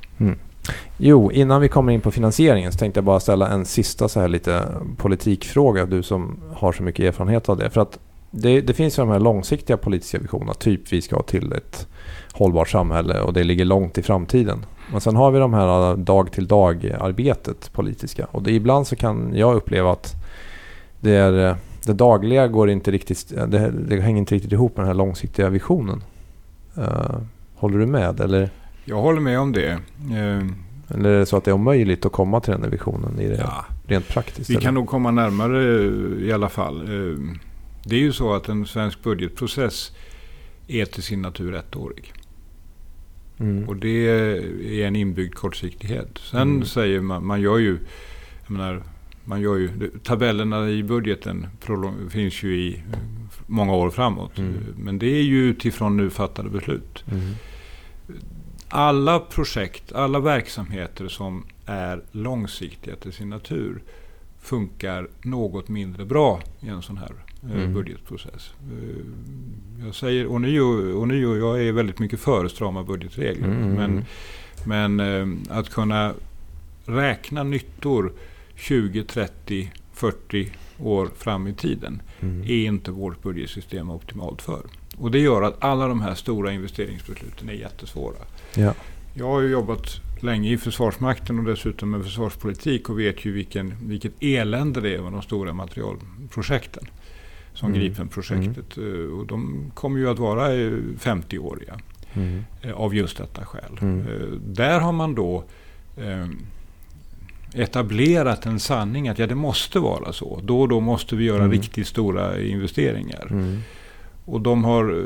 A: Jo, innan vi kommer in på finansieringen så tänkte jag bara ställa en sista så här lite politikfråga. Du som har så mycket erfarenhet av det. För att det, det finns ju de här långsiktiga politiska visionerna. Typ vi ska till ett hållbart samhälle och det ligger långt i framtiden. Men sen har vi de här dag till dag arbetet politiska. Och det, ibland så kan jag uppleva att det, är, eh, det dagliga går inte riktigt, det, det hänger inte riktigt ihop med den här långsiktiga visionen. Eh, håller du med? Eller?
D: Jag håller med om det. Eh,
A: Eller är det så att det är omöjligt att komma till den här visionen i det
D: ja,
A: rent praktiskt?
D: vi
A: eller?
D: kan nog komma närmare eh, i alla fall. Det är ju så att en svensk budgetprocess är till sin natur ettårig.
A: Mm.
D: Och det är en inbyggd kortsiktighet. Sen
A: Mm.
D: säger man, man gör ju, menar, man gör ju, tabellerna i budgeten finns ju i många år framåt.
A: Mm.
D: Men det är ju utifrån nu fattade beslut.
A: Mm.
D: Alla projekt, alla verksamheter som är långsiktiga till sin natur funkar något mindre bra i en sån här
A: Mm.
D: budgetprocess. Eh, Jag säger ånyo, ånyo, jag är väldigt mycket för strama budgetregler.
A: Mm, mm,
D: Men
A: mm.
D: men eh, att kunna räkna nyttor 20, 30, 40 år fram i tiden
A: Mm.
D: är inte vårt budgetsystem optimalt för. Och det gör att alla de här stora investeringsbesluten är jättesvåra.
A: Ja.
D: Jag har ju jobbat länge i Försvarsmakten och dessutom med försvarspolitik och vet ju vilken, vilket elände det är med de stora materialprojekten. Som
A: Mm.
D: Gripenprojektet. Eh, Och de kommer ju att vara eh, 50-åriga
A: Mm.
D: eh, av just detta skäl.
A: Mm.
D: Eh, Där har man då etablerat en sanning att ja, det måste vara så. Då och då måste vi göra
A: Mm.
D: riktigt stora investeringar.
A: Mm.
D: Och de har,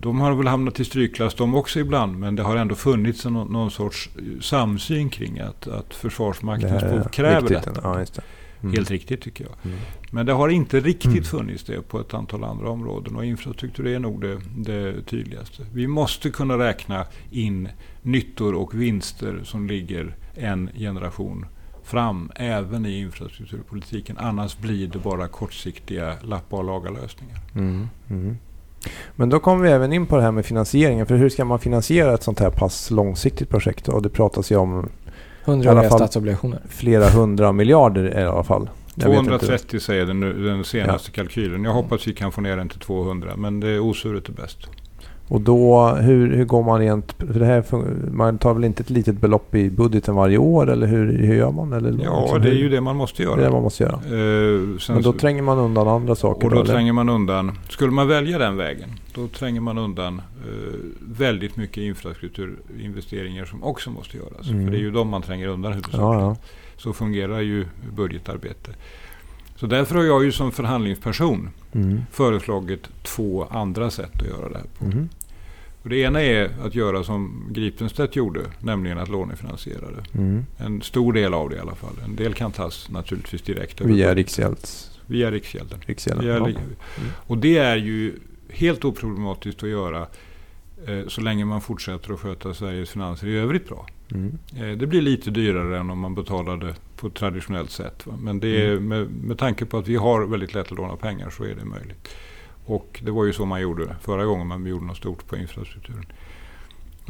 D: de har väl hamnat i strykklass de också ibland. Men det har ändå funnits en, någon sorts samsyn kring att, att Försvarsmaktens behov kräver
A: viktigt.
D: detta.
A: Ja, det. Mm.
D: Helt riktigt tycker jag.
A: Mm.
D: Men det har inte riktigt
A: Mm.
D: funnits det på ett antal andra områden. Och infrastruktur är nog det, det tydligaste. Vi måste kunna räkna in nyttor och vinster som ligger en generation fram. Även i infrastrukturpolitiken. Annars blir det bara kortsiktiga lappa och laga lösningar.
A: Mm. Mm. Men då kommer vi även in på det här med finansieringen. För hur ska man finansiera ett sånt här pass långsiktigt projekt? Och det pratas ju om
B: 100
A: I alla
B: åriga
A: fall-
B: statsobligationer.
A: flera hundra miljarder i alla fall. Jag vet inte.
D: 230 säger den, den senaste kalkylen. Jag hoppas vi kan få ner den till 200. Men det osuret är bäst.
A: Och då, hur, hur går man rent... För det här, man tar väl inte ett litet belopp i budgeten varje år? Eller hur, hur gör man? Eller
D: Ja,
A: liksom,
D: det är
A: hur-
D: ju det man måste
A: det är
D: göra.
A: det man måste göra.
D: Sen
A: Men då tränger man undan andra saker
D: Och då
A: eller?
D: tränger man undan, skulle man välja den vägen, då tränger man undan eh, väldigt mycket infrastrukturinvesteringar som också måste göras.
A: Mm.
D: För det är ju de man tränger undan huvudsakligen.
A: Ja, ja.
D: Så fungerar ju budgetarbete. Så därför har jag ju som förhandlingsperson
A: Mm.
D: föreslagit två andra sätt att göra det här på.
A: Mhm.
D: Och det ena är att göra som Gripenstedt gjorde, nämligen att lånefinansiera det.
A: Mm.
D: En stor del av det i alla fall. En del kan tas naturligtvis direkt
A: Via. Riksgälds...
D: Via Riksgälden.
A: Riksgälden.
D: Via. Ri- Och det är ju helt oproblematiskt att göra eh, så länge man fortsätter att sköta Sveriges finanser i övrigt bra.
A: Mm.
D: Eh, det blir lite dyrare än om man betalade på ett traditionellt sätt. Va? Men det är,
A: Mm.
D: med, med tanke på att vi har väldigt lätt att låna pengar så är det möjligt. Och det var ju så man gjorde förra gången man gjorde något stort på infrastrukturen.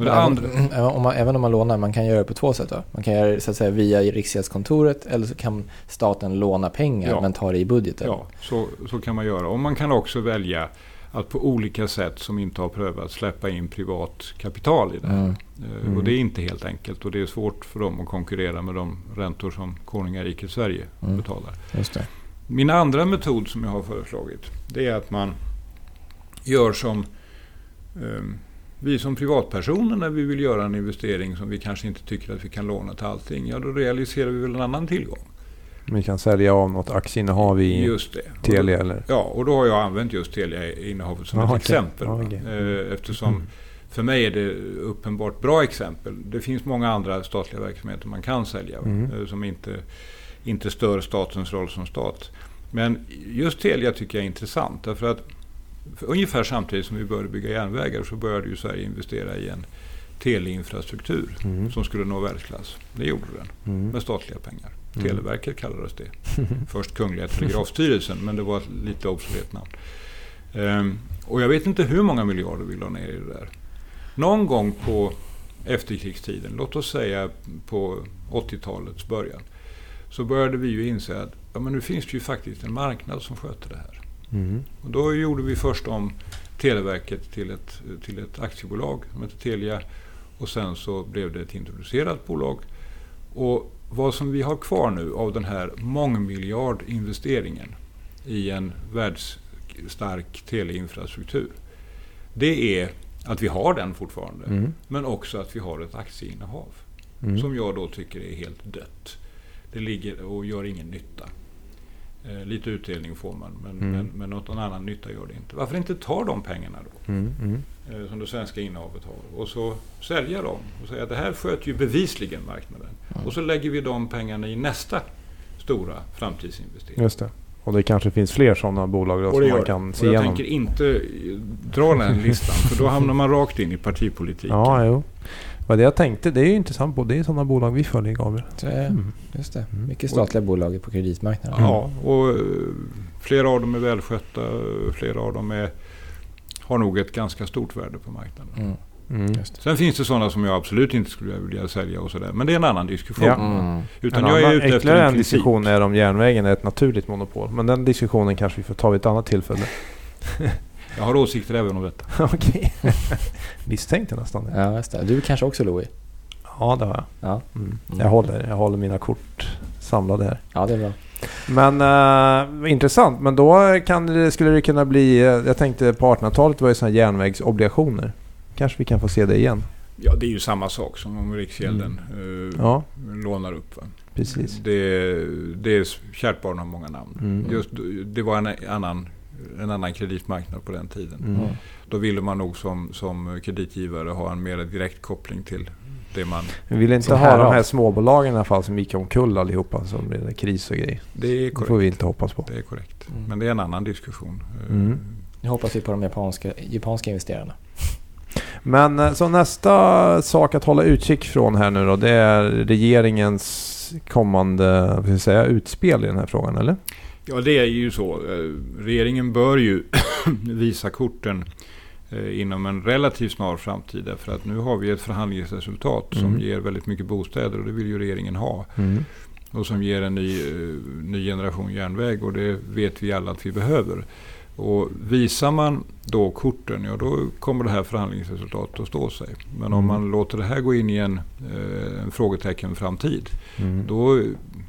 D: Andra,
B: även, om man, även om man lånar, man kan göra det på två sätt då. Man kan göra det så att säga via Riksgäldskontoret eller så kan staten låna pengar
D: Ja.
B: men ta det i budgeten.
D: ja, så, så kan man göra. Och man kan också välja att på olika sätt som inte har prövats släppa in privat kapital i det här.
B: Mm.
D: Eh,
A: Mm.
D: Och det är inte helt enkelt och det är svårt för dem att konkurrera med de räntor som konungariket Sverige
B: Mm.
D: betalar.
B: Just det.
D: Min andra metod som jag har föreslagit det är att man gör som ehm, vi som privatpersoner när vi vill göra en investering som vi kanske inte tycker att vi kan låna till allting. Ja, då realiserar vi väl en annan tillgång.
A: Vi kan sälja av något aktieinnehav i
D: Just det.
A: Telia eller...
D: Ja, och då har jag använt just Telia-innehavet som
A: Ja,
D: ett
A: okej.
D: exempel. Va?
A: okej.
D: Eh, Eftersom
A: Mm.
D: för mig är det uppenbart bra exempel. Det finns många andra statliga verksamheter man kan sälja
A: Mm.
D: eh, som inte, inte stör statens roll som stat. Men just Telia tycker jag är intressant därför att ungefär samtidigt som vi började bygga järnvägar så började ju Sverige investera i en teleinfrastruktur
A: Mm.
D: som skulle nå världsklass. Det gjorde den
A: Mm.
D: med statliga pengar.
A: Mm.
D: Televerket kallades det. Först Kungliga Telegrafstyrelsen, men det var ett lite obsolet namn. Ehm, och jag vet inte hur många miljarder vi la ner i det där. Någon gång på efterkrigstiden, låt oss säga på 80-talets början, så började vi ju inse att ja, men nu finns det ju faktiskt en marknad som sköter det här.
A: Mm.
D: Och då gjorde vi först om Televerket till ett, till ett aktiebolag som heter Telia och sen så blev det ett introducerat bolag. Och vad som vi har kvar nu av den här mångmiljardinvesteringen i en världsstark teleinfrastruktur. Det är att vi har den fortfarande
A: Mm.
D: men också att vi har ett aktieinnehav
A: Mm.
D: som jag då tycker är helt dött. Det ligger och gör ingen nytta. Eh, lite utdelning får man, men,
A: Mm.
D: men, men någon annan nytta gör det inte. Varför inte ta de pengarna då,
A: Mm. Mm.
D: eh, som det svenska innehavet har, och så sälja dem och säga att det här sköter ju bevisligen marknaden.
B: Mm.
D: Och så lägger vi de pengarna i nästa stora framtidsinvestering.
A: Just det. Och det kanske finns fler sådana bolag då, som man kan se
D: Och jag
A: igenom.
D: tänker inte dra den listan, för då hamnar man rakt in i partipolitiken.
A: Ja, jo. Vad det jag tänkte, det är ju intressant. Det är sådana bolag vi följer, Gabriel. Mm.
B: Just det.
A: Mm.
B: Mycket statliga bolag på kreditmarknaden.
D: Ja, och eh, flera av dem är välskötta. Flera av dem är, har nog ett ganska stort värde på marknaden.
B: Mm.
A: Mm.
B: Just det.
D: Sen finns det sådana som jag absolut inte skulle vilja sälja och sådär. Men det är en annan diskussion.
A: Ja.
B: Mm.
D: Utan
A: en
D: jag är
A: annan,
D: ute efter
A: ytterligare
D: en
A: en diskussion är om järnvägen är ett naturligt monopol. Men den diskussionen kanske vi får ta vid ett annat tillfälle.
D: Jag har åsikter även om detta.
A: Okej. Misstänkte nästan det.
B: Ja, just det. Du kanske också Louis?
A: Ja, det har jag.
B: Ja,
A: Mm.
B: Mm.
A: Jag, håller, jag håller mina kort samlade här.
B: ja det är bra.
A: Men eh, intressant. Men då kan det, skulle det kunna bli... eh, Jag tänkte på 1800-talet var ju sådana järnvägsobligationer. Kanske vi kan få se det igen.
D: Ja, det är ju samma sak som om Riksgälden eh,
A: Ja,
D: lånar upp. Va?
A: precis.
D: Det, det är kärt barn har många namn.
A: Mm.
D: Just, det var en annan, en annan kreditmarknad på den tiden.
A: Mm.
D: Då ville man nog som, som kreditgivare ha en mer direkt koppling till det man...
A: Vi vill inte ha de här småbolagen i alla fall som gick omkull allihopa. Som blev kris och grejer.
D: Det är
A: Det får
D: korrekt.
A: vi inte hoppas på.
D: Det är korrekt.
B: Mm.
D: Men det är en annan diskussion. Eh,
A: Mm.
B: Nu hoppas vi på de japanska, japanska investerarna.
A: Men eh, så nästa sak att hålla utkik från här nu då. Det är regeringens kommande säga, utspel i den här frågan eller?
D: Ja, det är ju så. Eh, Regeringen bör ju visa korten eh, inom en relativt snar framtid. Därför att nu har vi ett förhandlingsresultat som
A: Mm.
D: ger väldigt mycket bostäder och det vill ju regeringen ha.
A: Mm.
D: Och som ger en ny, eh, ny generation järnväg och det vet vi alla att vi behöver. Och visar man då korten, ja då kommer det här förhandlingsresultatet att stå sig. Men om
A: Mm.
D: man låter det här gå in i en, eh, en frågetecken framtid,
A: Mm.
D: då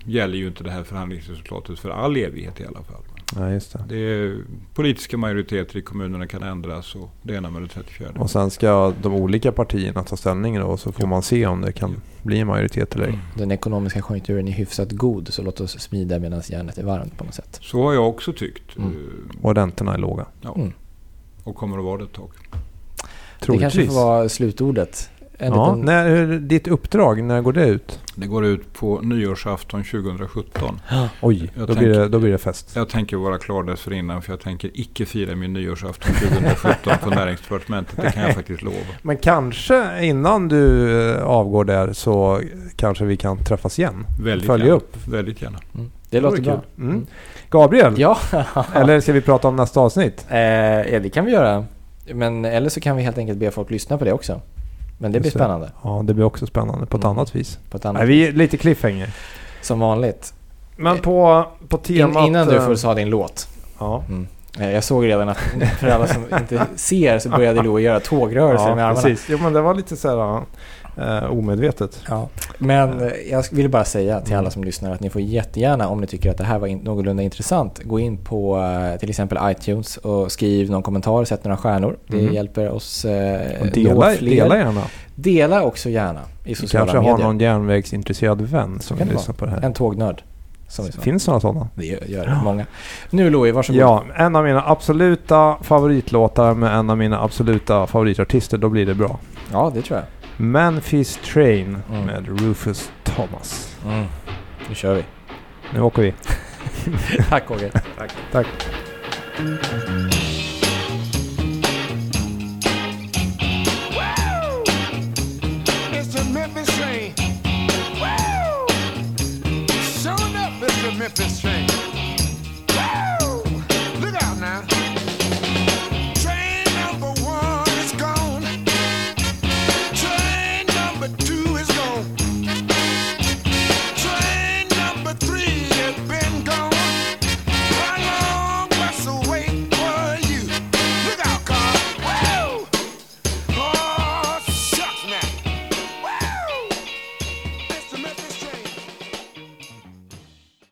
D: gäller ju inte det här förhandlingsresultatet för all evighet i alla fall.
A: Ja, just det.
D: Det är, politiska majoriteter i kommunerna kan ändras och det ena med det 34.
A: Och sen ska de olika partierna ta ställning då. Så får
D: Ja.
A: man se om det kan bli en majoritet eller ej.
B: Den ekonomiska konjunkturen är hyfsat god så låt oss smida medan järnet är varmt på något sätt.
D: Så har jag också tyckt.
B: Mm.
D: Eh,
A: Och räntorna är låga.
D: Ja,
B: Mm.
D: och kommer att vara det ett tag.
B: Det kanske
A: Troligtvis.
B: får vara slutordet. En
A: Ja,
B: liten...
A: när, hur- ditt uppdrag, när går det ut?
D: Det går ut på nyårsafton 2017.
A: Oj,
D: Jag
A: då,
D: tänk-
A: blir det, då blir det fest.
D: Jag tänker vara klar dessförinnan för jag tänker icke fira min nyårsafton 2017 på näringsdepartementet. Det kan jag faktiskt lova.
A: Men kanske innan du eh, avgår där så kanske vi kan träffas igen.
D: Väldigt
A: Följa
D: gärna.
A: upp.
D: Väldigt gärna.
B: Mm. Det låter
A: vore
B: bra.
A: kul. Mm. Gabriel,
B: Ja,
A: eller ska vi prata om nästa avsnitt?
B: eh, ja, det kan vi göra. Men eller så kan vi helt enkelt be folk lyssna på det också. Men det blir spännande
A: Ja, det blir också spännande på ett
B: Mm.
A: annat vis.
B: på ett annat
A: Nej, vi är lite cliffhanger.
B: Som vanligt.
A: Men på, på
B: In,
A: temat...
B: innan du
A: eh,
B: får ta din låt.
A: Ja,
B: Mm. Eh, Jag såg redan att för alla som inte ser så började Lo göra tågrörelser
A: ja
B: med armarna.
A: precis. Jo, men det var lite så här uh, omedvetet.
B: Ja. Men jag vill bara säga till alla som lyssnar att ni får jättegärna, om ni tycker att det här var in, någorlunda intressant, gå in på eh, till exempel iTunes och skriv någon kommentar, sätt några stjärnor. Det
A: Mm.
B: hjälper oss eh,
A: Och dela,
B: fler.
A: dela gärna.
B: Dela också gärna i sociala
A: kanske
B: medier.
A: har någon järnvägsintresserad vän som
B: Kan
A: vill lyssna på det här.
B: En tågnörd. Som.
A: Finns sådana sådana?
B: Det gör, gör det många. Nu Louie, varsågod.
A: Ja, en av mina absoluta favoritlåtar med en av mina absoluta favoritartister, då blir det bra.
B: ja, det tror jag.
A: Memphis Train
B: Mm.
A: med Rufus Thomas.
B: Mm. Nu kör vi.
A: Nu åker vi.
B: Tack Roger.
A: Tack.
E: It's